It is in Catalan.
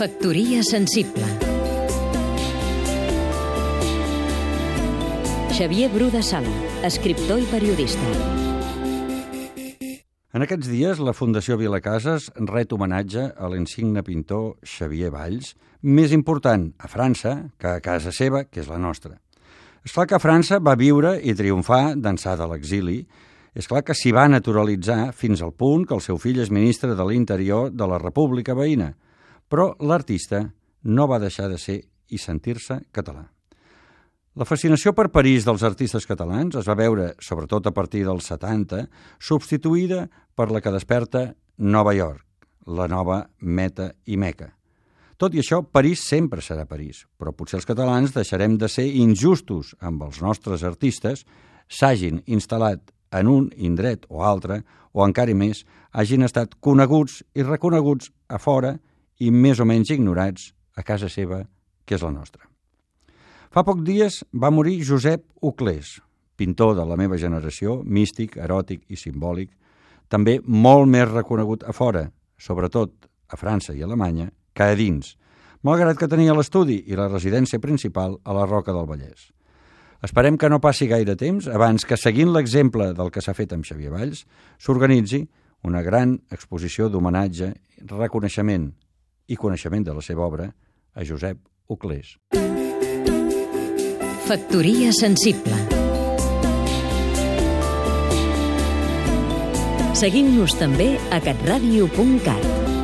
Factoria sensible Xavier Bru de Sala, escriptor i periodista. En aquests dies, la Fundació Vilacases ret homenatge a l'insigne pintor Xavier Valls, més important a França que a casa seva, que és la nostra. És clar que a França va viure i triomfar d'ençà de l'exili, és clar que s'hi va naturalitzar fins al punt que el seu fill és ministre de l'Interior de la República Veïna, però l'artista no va deixar de ser i sentir-se català. La fascinació per París dels artistes catalans es va veure, sobretot a partir dels 70, substituïda per la que desperta Nova York, la nova meta i meca. Tot i això, París sempre serà París, però potser els catalans deixarem de ser injustos amb els nostres artistes, s'hagin instal·lat en un indret o altre, o encara més, hagin estat coneguts i reconeguts a fora i més o menys ignorats a casa seva, que és la nostra. Fa poc dies va morir Josep Uclés, pintor de la meva generació, místic, eròtic i simbòlic, també molt més reconegut a fora, sobretot a França i Alemanya, que a dins, malgrat que tenia l'estudi i la residència principal a la Roca del Vallès. Esperem que no passi gaire temps abans que, seguint l'exemple del que s'ha fet amb Xavier Valls, s'organitzi una gran exposició d'homenatge, reconeixement i coneixement de la seva obra a Josep Uclés. Factoria sensible Seguim-nos també a catradio.cat